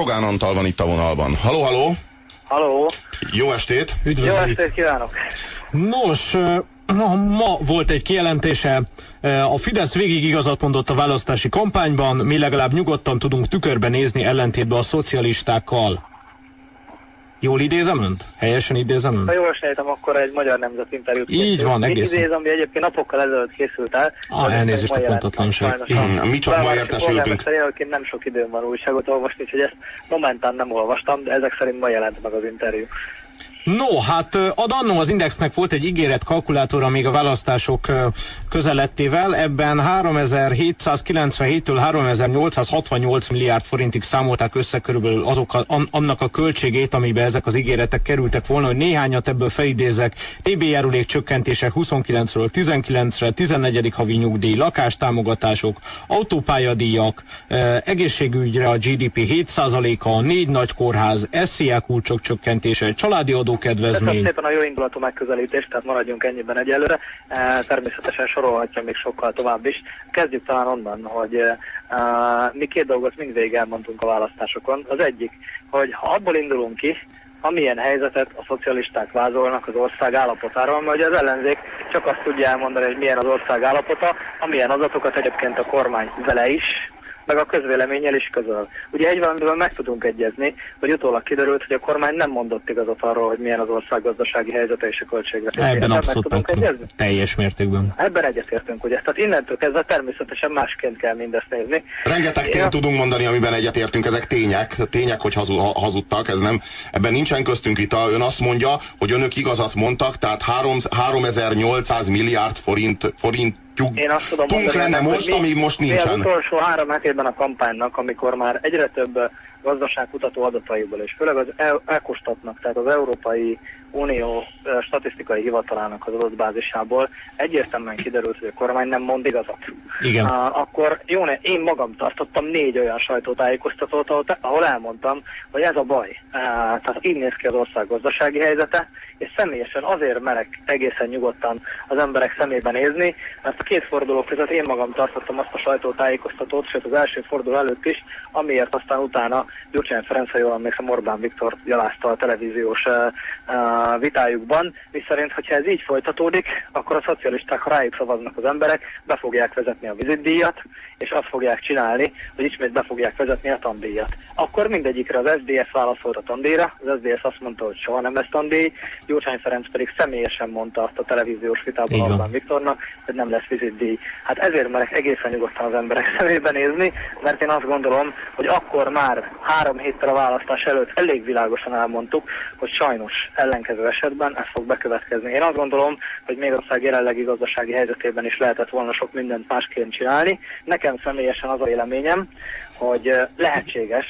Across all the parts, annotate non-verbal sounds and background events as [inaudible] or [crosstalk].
Rogán Antal van itt a vonalban. Haló, haló! Haló! Jó estét! Jó Üdvözlőt! estét kívánok! Nos, ma volt egy kijelentése. A Fidesz végig igazat mondott a választási kampányban, mi legalább nyugodtan tudunk tükörbe nézni ellentétben a szocialistákkal. Jól idézem önt? Helyesen idézem Ha önt? jól sejtem, akkor egy magyar nemzet interjút Így készült. van, Így egészen. idéz, ami egyébként napokkal ezelőtt készült el. Ah, elnézést a pontatlanság. mi csak ma értesültünk. jelöltként nem sok időm van újságot olvasni, úgyhogy ezt momentán nem olvastam, de ezek szerint ma jelent meg az interjú. No, hát ad annó az Indexnek volt egy ígéret kalkulátora még a választások közelettével, ebben 3797-től 3868 milliárd forintig számolták össze körülbelül azok a, an, annak a költségét, amiben ezek az ígéretek kerültek volna, hogy néhányat ebből felidézek, TB járulék csökkentése 29-ről 19-re, 14. havi nyugdíj, lakástámogatások, autópályadíjak, egészségügyre a GDP 7%-a, négy nagy kórház, SZIA kulcsok csökkentése, családi Köszönöm adókedvezmény. szépen a jó indulatú megközelítést, tehát maradjunk ennyiben egyelőre. Eh, Természetesen sorolhatja még sokkal tovább is. Kezdjük talán onnan, hogy eh, mi két dolgot mindvégig elmondtunk a választásokon. Az egyik, hogy ha abból indulunk ki, amilyen helyzetet a szocialisták vázolnak az ország állapotáról, mert ugye az ellenzék csak azt tudja elmondani, hogy milyen az ország állapota, amilyen adatokat egyébként a kormány vele is, meg a közvéleménnyel is közöl. Ugye egy valamiben meg tudunk egyezni, hogy utólag kiderült, hogy a kormány nem mondott igazat arról, hogy milyen az ország gazdasági helyzete és a költségvetés. Ebben abszolút meg tudunk egyezni? Teljes mértékben. Ebben egyetértünk, ugye? Tehát innentől kezdve természetesen másként kell mindezt nézni. Rengeteg Én- tényt tudunk mondani, amiben egyetértünk, ezek tények, tények, hogy hazu, ha- hazudtak, ez nem, ebben nincsen köztünk vita. Ön azt mondja, hogy önök igazat mondtak, tehát 3, 3800 milliárd forint, forint Én azt tudom tunk mondani, lenne most, mi- ami most mi Az nincsen. utolsó három hetében a kampánynak, amikor már egyre több gazdaságkutató adataiból, és főleg az El- Elkostatnak, tehát az Európai Unió statisztikai hivatalának az adatbázisából egyértelműen kiderült, hogy a kormány nem mond igazat. Igen. Uh, akkor jó, ne, én magam tartottam négy olyan sajtótájékoztatót, ahol, ahol elmondtam, hogy ez a baj. Uh, tehát így néz ki az ország gazdasági helyzete, és személyesen azért merek egészen nyugodtan az emberek szemébe nézni, mert a két forduló között én magam tartottam azt a sajtótájékoztatót, sőt az első forduló előtt is, amiért aztán utána Gyurcsány Ferenc, ha jól emlékszem, Orbán Viktor gyalázta a televíziós uh, uh, vitájukban, miszerint, hogyha ez így folytatódik, akkor a szocialisták, ha rájuk szavaznak az emberek, be fogják vezetni a vizitdíjat, és azt fogják csinálni, hogy ismét be fogják vezetni a tandíjat. Akkor mindegyikre az SDS válaszolt a tandíjra, az SDS azt mondta, hogy soha nem lesz tandíj, Gyurcsány Ferenc pedig személyesen mondta azt a televíziós vitában. Orbán Viktornak, hogy nem lesz vizitdíj. Hát ezért merek egészen nyugodtan az emberek [laughs] szemébe nézni, mert én azt gondolom, hogy akkor már három héttel a választás előtt elég világosan elmondtuk, hogy sajnos ellenkező esetben ez fog bekövetkezni. Én azt gondolom, hogy még ország jelenlegi gazdasági helyzetében is lehetett volna sok mindent másként csinálni. Nekem személyesen az a véleményem, hogy eh, lehetséges,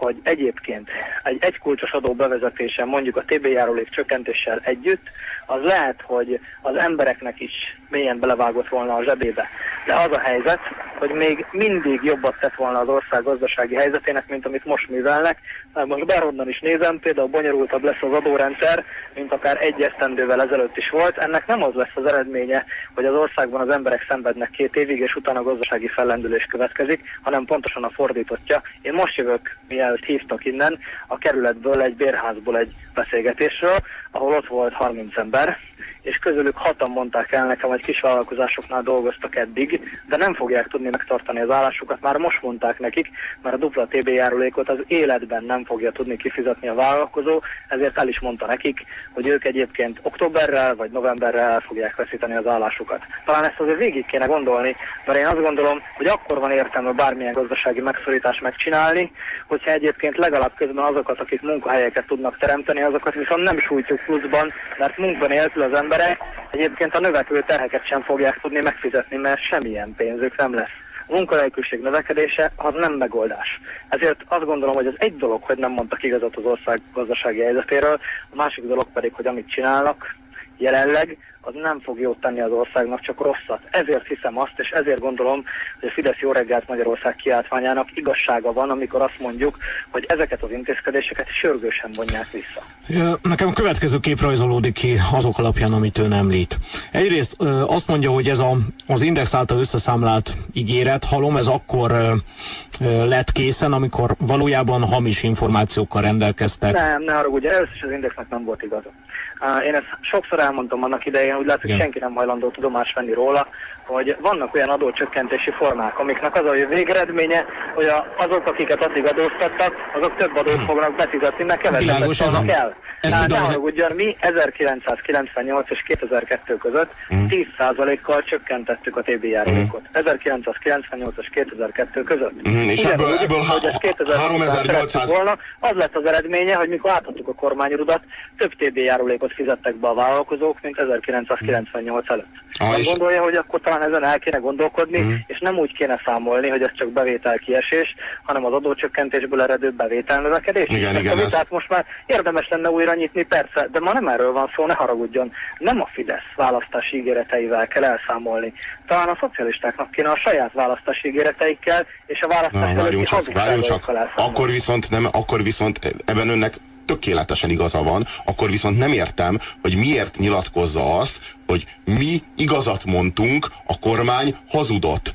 hogy egyébként egy egykulcsos adó bevezetése mondjuk a TB járulék csökkentéssel együtt, az lehet, hogy az embereknek is mélyen belevágott volna a zsebébe. De az a helyzet, hogy még mindig jobbat tett volna az ország gazdasági helyzetének, mint amit most művelnek. Mert Most bárhonnan is nézem, például bonyolultabb lesz az adórendszer, mint akár egy esztendővel ezelőtt is volt. Ennek nem az lesz az eredménye, hogy az országban az emberek szenvednek két évig, és utána gazdasági fellendülés következik, hanem pontosan a fordítottja. Én most jövök, mielőtt hívtak innen, a kerületből, egy bérházból egy beszélgetésről, ahol ott volt 30 ember, és közülük hatan mondták el nekem, hogy kisvállalkozásoknál dolgoztak eddig, de nem fogják tudni megtartani az állásukat. Már most mondták nekik, mert a dupla TB járulékot az életben nem fogja tudni kifizetni a vállalkozó, ezért el is mondta nekik, hogy ők egyébként októberrel vagy novemberrel el fogják veszíteni az állásukat. Talán ezt azért végig kéne gondolni, mert én azt gondolom, hogy akkor van értelme bármilyen gazdasági megszorítást megcsinálni, hogyha egyébként legalább közben azokat, akik munkahelyeket tudnak teremteni, azokat viszont nem sújtjuk pluszban, mert munkanélkül az emberek egyébként a növekvő terheket sem fogják tudni megfizetni, mert semmilyen pénzük nem lesz. Munkanélküliség növekedése az nem megoldás. Ezért azt gondolom, hogy az egy dolog, hogy nem mondtak igazat az ország gazdasági helyzetéről, a másik dolog pedig, hogy amit csinálnak, jelenleg az nem fog jót tenni az országnak, csak rosszat. Ezért hiszem azt, és ezért gondolom, hogy a Fidesz Jó reggelt Magyarország kiáltványának igazsága van, amikor azt mondjuk, hogy ezeket az intézkedéseket sürgősen vonják vissza. Nekem a következő kép rajzolódik ki azok alapján, amit ön említ. Egyrészt azt mondja, hogy ez a, az Index által összeszámlált ígéret, halom, ez akkor lett készen, amikor valójában hamis információkkal rendelkeztek. Nem, ne arra, ugye először az Indexnek nem volt igaza. Én ezt sokszor elmondtam annak idején, úgy látszik, hogy senki nem hajlandó tudomást venni róla, hogy vannak olyan adócsökkentési formák, amiknek az a végeredménye, hogy azok, akiket addig adóztattak, azok több adót hm. fognak befizetni, mert kevesebbet fognak el. Ez Tehát ne ugyan mi 1998 és 2002 között mm. 10%-kal csökkentettük a TB járulékot. Mm. 1998 és 2002 között. Mm. És ebből, úgy, ebből hogy 3800... volna, az lett az eredménye, hogy mikor átadtuk a kormányrudat, több TB járulékot fizettek be a vállalkozók, mint 1998 előtt. Ah, és... gondolja, hogy akkor talán ezen el kéne gondolkodni, mm. és nem úgy kéne számolni, hogy ez csak bevételkiesés, hanem az adócsökkentésből eredő bevételnövekedés. Igen, igen, ez... Tehát most már érdemes lenne újra nyitni, persze, de ma nem erről van szó, ne haragudjon. Nem a Fidesz választási ígéreteivel kell elszámolni. Talán a szocialistáknak kéne a saját választási ígéreteikkel és a választás Na, csak, csak. Akkor viszont, nem, akkor viszont ebben önnek tökéletesen igaza van, akkor viszont nem értem, hogy miért nyilatkozza azt, hogy mi igazat mondtunk, a kormány hazudott.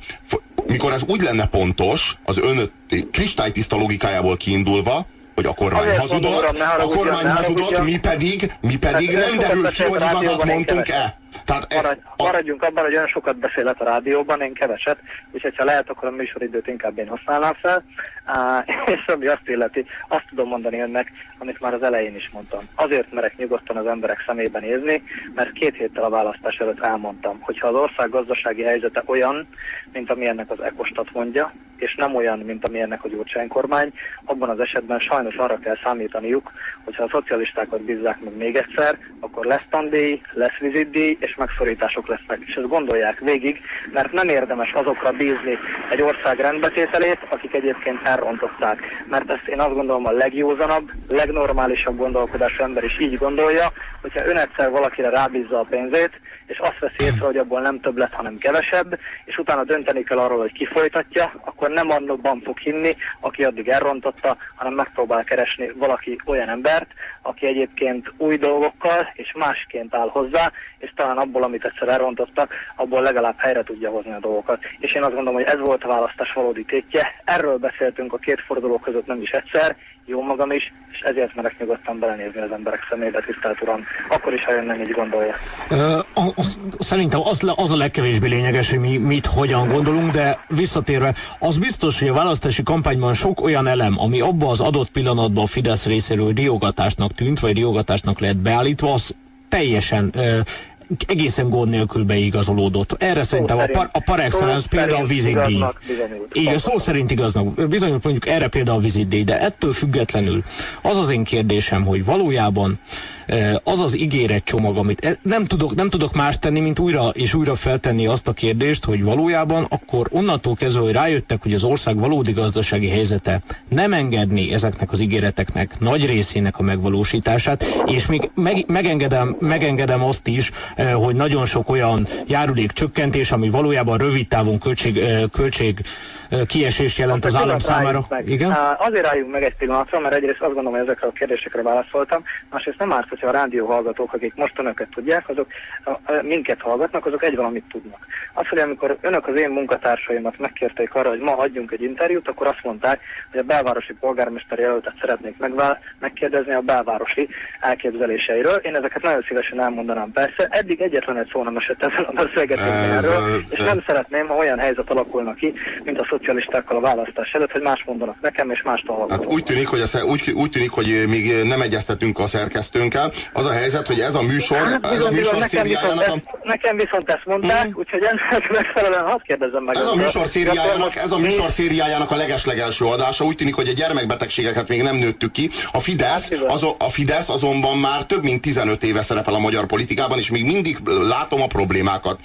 Mikor ez úgy lenne pontos, az ön kristálytiszta logikájából kiindulva, hogy a kormány Azért hazudott, mondom, a kormány hazudott, mi pedig, mi pedig hát, nem derült ki, hogy igazat mondtunk-e. Tehát Maradj, a... Maradjunk abban, hogy olyan sokat beszélet a rádióban, én keveset, úgyhogy ha lehet, akkor a műsoridőt inkább én használnám fel. Uh, [laughs] és ami azt illeti, azt tudom mondani önnek, amit már az elején is mondtam. Azért merek nyugodtan az emberek szemébe nézni, mert két héttel a választás előtt elmondtam, hogy ha az ország gazdasági helyzete olyan, mint amilyennek az Ekostat mondja, és nem olyan, mint amilyennek a Gyurcsány kormány, abban az esetben sajnos arra kell számítaniuk, hogyha a szocialistákat bízzák meg még egyszer, akkor lesz tandíj, lesz vizitdíj, és megszorítások lesznek. És ezt gondolják végig, mert nem érdemes azokra bízni egy ország rendbetételét, akik egyébként elrontották. Mert ezt én azt gondolom a legjózanabb, legnormálisabb gondolkodású ember is így gondolja, hogyha ön egyszer valakire rábízza a pénzét, és azt veszi észre, hogy abból nem több lett, hanem kevesebb, és utána dönteni kell arról, hogy ki folytatja, akkor nem annokban fog hinni, aki addig elrontotta, hanem megpróbál keresni valaki olyan embert, aki egyébként új dolgokkal és másként áll hozzá, és talán abból, amit egyszer elrontottak, abból legalább helyre tudja hozni a dolgokat. És én azt gondolom, hogy ez volt a választás valódi tétje. Erről beszéltünk a két forduló között nem is egyszer, jó magam is, és ezért merek nyugodtan belenézni az emberek szemébe, tisztelt Uram. Akkor is, ha ön nem így gondolja. Ö, az, szerintem az, az a legkevésbé lényeges, hogy mi mit, hogyan gondolunk, de visszatérve, az biztos, hogy a választási kampányban sok olyan elem, ami abban az adott pillanatban a Fidesz részéről riogatásnak tűnt, vagy riogatásnak lehet beállítva, az teljesen ö, egészen gond nélkül beigazolódott. Erre szó szerintem szerint, a par, a par excellence például a vizitdíj. Igen, szó szerint igaznak. Bizonyos mondjuk erre például a vizitdíj, de ettől függetlenül az az én kérdésem, hogy valójában az az ígéret csomag, amit e, nem tudok, nem tudok más tenni, mint újra és újra feltenni azt a kérdést, hogy valójában akkor onnantól kezdve, hogy rájöttek, hogy az ország valódi gazdasági helyzete nem engedni ezeknek az ígéreteknek nagy részének a megvalósítását, és még meg, megengedem, megengedem azt is, hogy nagyon sok olyan járulék csökkentés, ami valójában rövid távon költség, költség kiesést jelent az állam számára. Meg. Igen? Azért álljunk meg egy pillanatra, mert egyrészt azt gondolom, hogy ezekre a kérdésekre válaszoltam, másrészt nem árt, hogyha a rádió hallgatók, akik most önöket tudják, azok minket hallgatnak, azok egy valamit tudnak. Az, hogy amikor önök az én munkatársaimat megkérték arra, hogy ma adjunk egy interjút, akkor azt mondták, hogy a belvárosi polgármester jelöltet szeretnék megvál, megkérdezni a belvárosi elképzeléseiről. Én ezeket nagyon szívesen elmondanám persze. Eddig egyetlen egy szó nem esett ezen a beszélgetésben erről, és nem szeretném, ha olyan helyzet alakulna ki, mint a szocialistákkal a választás előtt, hogy más mondanak nekem, és más hallgatom. Hát úgy tűnik, hogy a, úgy, úgy tűnik, hogy még nem egyeztetünk a szerkesztőnkkel. Az a helyzet, hogy ez a műsor, hát, ez a műsor nekem szériájának... Viszont ezt, nekem viszont ezt mondták, mm. úgyhogy ennek [laughs] megfelelően hadd kérdezem meg. Ez a műsor szériájának, ez a műsor szériájának a legeslegelső adása. Úgy tűnik, hogy a gyermekbetegségeket még nem nőttük ki. A Fidesz, hát, az, a Fidesz azonban már több mint 15 éve szerepel a magyar politikában, és még mindig látom a problémákat.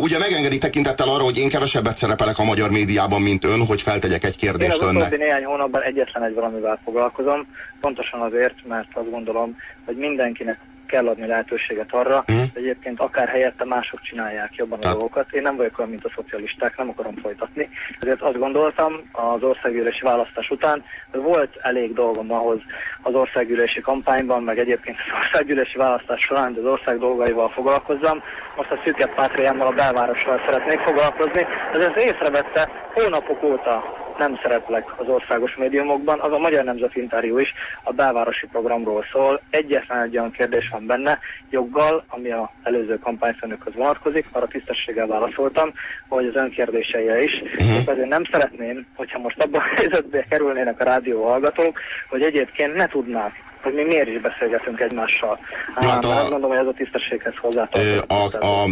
Ugye megengedi tekintettel arra, hogy én kevesebbet szerepelek a magyar médiában, mint ön, hogy feltegyek egy kérdést Én az önnek. néhány hónapban egyetlen egy valamivel foglalkozom, pontosan azért, mert azt gondolom, hogy mindenkinek kell adni lehetőséget arra, mm. hogy egyébként akár helyette mások csinálják jobban a dolgokat. Én nem vagyok olyan, mint a szocialisták, nem akarom folytatni. Ezért azt gondoltam az országgyűlési választás után, hogy volt elég dolgom ahhoz az országgyűlési kampányban, meg egyébként az országgyűlési választás során, az ország dolgaival foglalkozzam. Most a szűkebb pátriámmal, a belvárossal szeretnék foglalkozni. Ez az észrevette hónapok óta nem szereplek az országos médiumokban, az a Magyar Nemzeti Interjú is a belvárosi programról szól. Egyetlen egy olyan kérdés van benne, joggal, ami a előző kampányfőnökhöz vonatkozik, arra tisztességgel válaszoltam, hogy az önkérdéseire is. Uh-huh. Ezért nem szeretném, hogyha most abban a helyzetbe kerülnének a rádió hallgatók, hogy egyébként ne tudnák hogy mi miért is beszélgetünk egymással. Hát a, azt gondolom, hogy ez a tisztességhez hozzátartozik. A, a, a,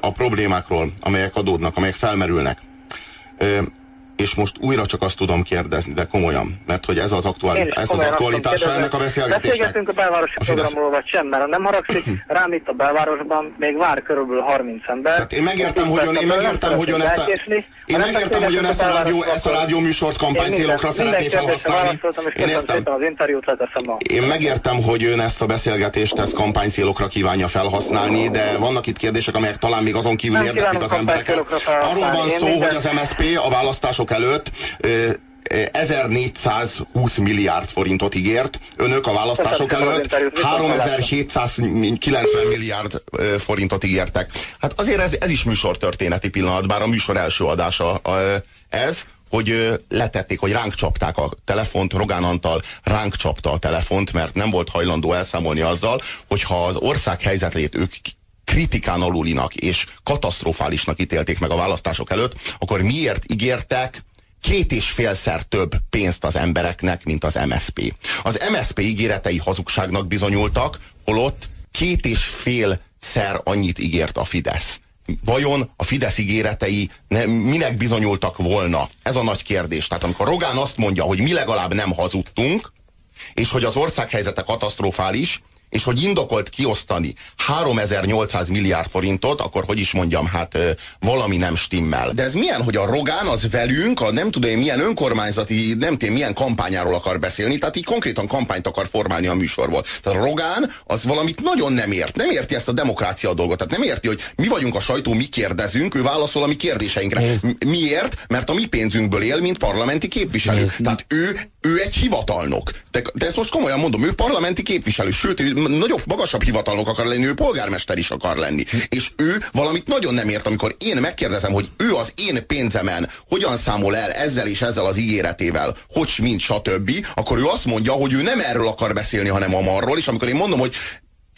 a problémákról, amelyek adódnak, amelyek felmerülnek, és most újra csak azt tudom kérdezni, de komolyan, mert hogy ez az, aktuális, ez az aktualitása ennek a beszélgetésnek. Beszélgetünk a belvárosi a programról, vagy sem, mert nem haragszik, [clears throat] rám itt a belvárosban még vár körülbelül 30 ember. Tehát én megértem, hogy ön, én megértem, hogy ön ezt a, én megértem, hogy ön ezt a rádió, ezt a rádió műsort kampánycélokra szeretné felhasználni. Én értem. Az interjút Én megértem, hogy ön ezt a beszélgetést ezt kampánycélokra kívánja felhasználni, de vannak itt kérdések, amelyek talán még azon kívül érdeklik az embereket. Arról van szó, hogy az MSP a választások választások előtt 1420 milliárd forintot ígért, önök a választások előtt 3790 milliárd forintot ígértek. Hát azért ez, ez is műsortörténeti pillanat, bár a műsor első adása ez, hogy letették, hogy ránk csapták a telefont, Rogán Antal ránk csapta a telefont, mert nem volt hajlandó elszámolni azzal, hogyha az ország helyzetét ők kritikán alulinak és katasztrofálisnak ítélték meg a választások előtt, akkor miért ígértek két és félszer több pénzt az embereknek, mint az MSP. Az MSP ígéretei hazugságnak bizonyultak, holott két és félszer annyit ígért a Fidesz. Vajon a Fidesz ígéretei ne, minek bizonyultak volna? Ez a nagy kérdés. Tehát amikor Rogán azt mondja, hogy mi legalább nem hazudtunk, és hogy az ország helyzete katasztrofális, és hogy indokolt kiosztani 3800 milliárd forintot, akkor hogy is mondjam, hát valami nem stimmel. De ez milyen, hogy a Rogán az velünk, a nem tudom én milyen önkormányzati, nem tudom milyen kampányáról akar beszélni, tehát így konkrétan kampányt akar formálni a műsorból. Tehát a Rogán az valamit nagyon nem ért. Nem érti ezt a demokrácia dolgot. Tehát nem érti, hogy mi vagyunk a sajtó, mi kérdezünk, ő válaszol a mi kérdéseinkre. Nézd. Miért? Mert a mi pénzünkből él, mint parlamenti képviselő. Nézd. Tehát ő, ő egy hivatalnok. De, de ezt most komolyan mondom, ő parlamenti képviselő. Sőt, ő nagyobb, magasabb hivatalnok akar lenni, ő polgármester is akar lenni. És ő valamit nagyon nem ért, amikor én megkérdezem, hogy ő az én pénzemen hogyan számol el ezzel és ezzel az ígéretével, hogy mint stb., akkor ő azt mondja, hogy ő nem erről akar beszélni, hanem a marról, és amikor én mondom, hogy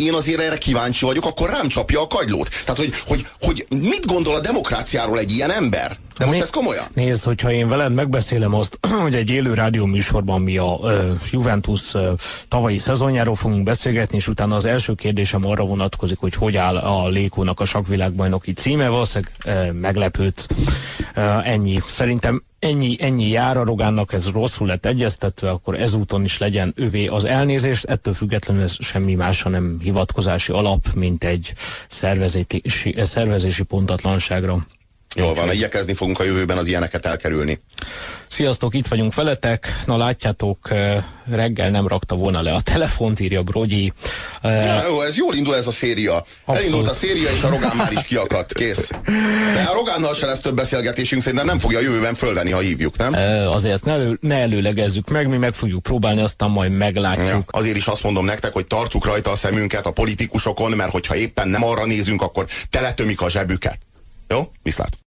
én azért erre kíváncsi vagyok, akkor rám csapja a kagylót. Tehát, hogy, hogy, hogy mit gondol a demokráciáról egy ilyen ember? De most ez komolyan? Nézd, hogyha én veled megbeszélem azt, [clears throat] hogy egy élő rádió műsorban mi a uh, Juventus uh, tavalyi szezonjáról fogunk beszélgetni, és utána az első kérdésem arra vonatkozik, hogy hogy áll a Lékónak a sakvilágbajnoki címe, valószínűleg uh, meglepőt. Ennyi. Szerintem ennyi, ennyi jár a Rogánnak, ez rosszul lett egyeztetve, akkor ezúton is legyen övé az elnézést, ettől függetlenül ez semmi másra nem hivatkozási alap, mint egy szervezési, szervezési pontatlanságra. Jól van, igyekezni fogunk a jövőben az ilyeneket elkerülni. Sziasztok, itt vagyunk veletek. Na látjátok, reggel nem rakta volna le a telefont, írja Brogyi. Ja, jó, ez jól indul ez a széria. Abszolút. Elindult a széria, és a Rogán már is kiakadt, kész. De a Rogánnal se lesz több beszélgetésünk, szerintem nem fogja a jövőben fölvenni, ha hívjuk, nem? Azért ezt ne, elő, ne előlegezzük meg, mi meg fogjuk próbálni, aztán majd meglátjuk. Ja, azért is azt mondom nektek, hogy tartsuk rajta a szemünket a politikusokon, mert hogyha éppen nem arra nézünk, akkor teletömik a zsebüket. Jó? Viszlát.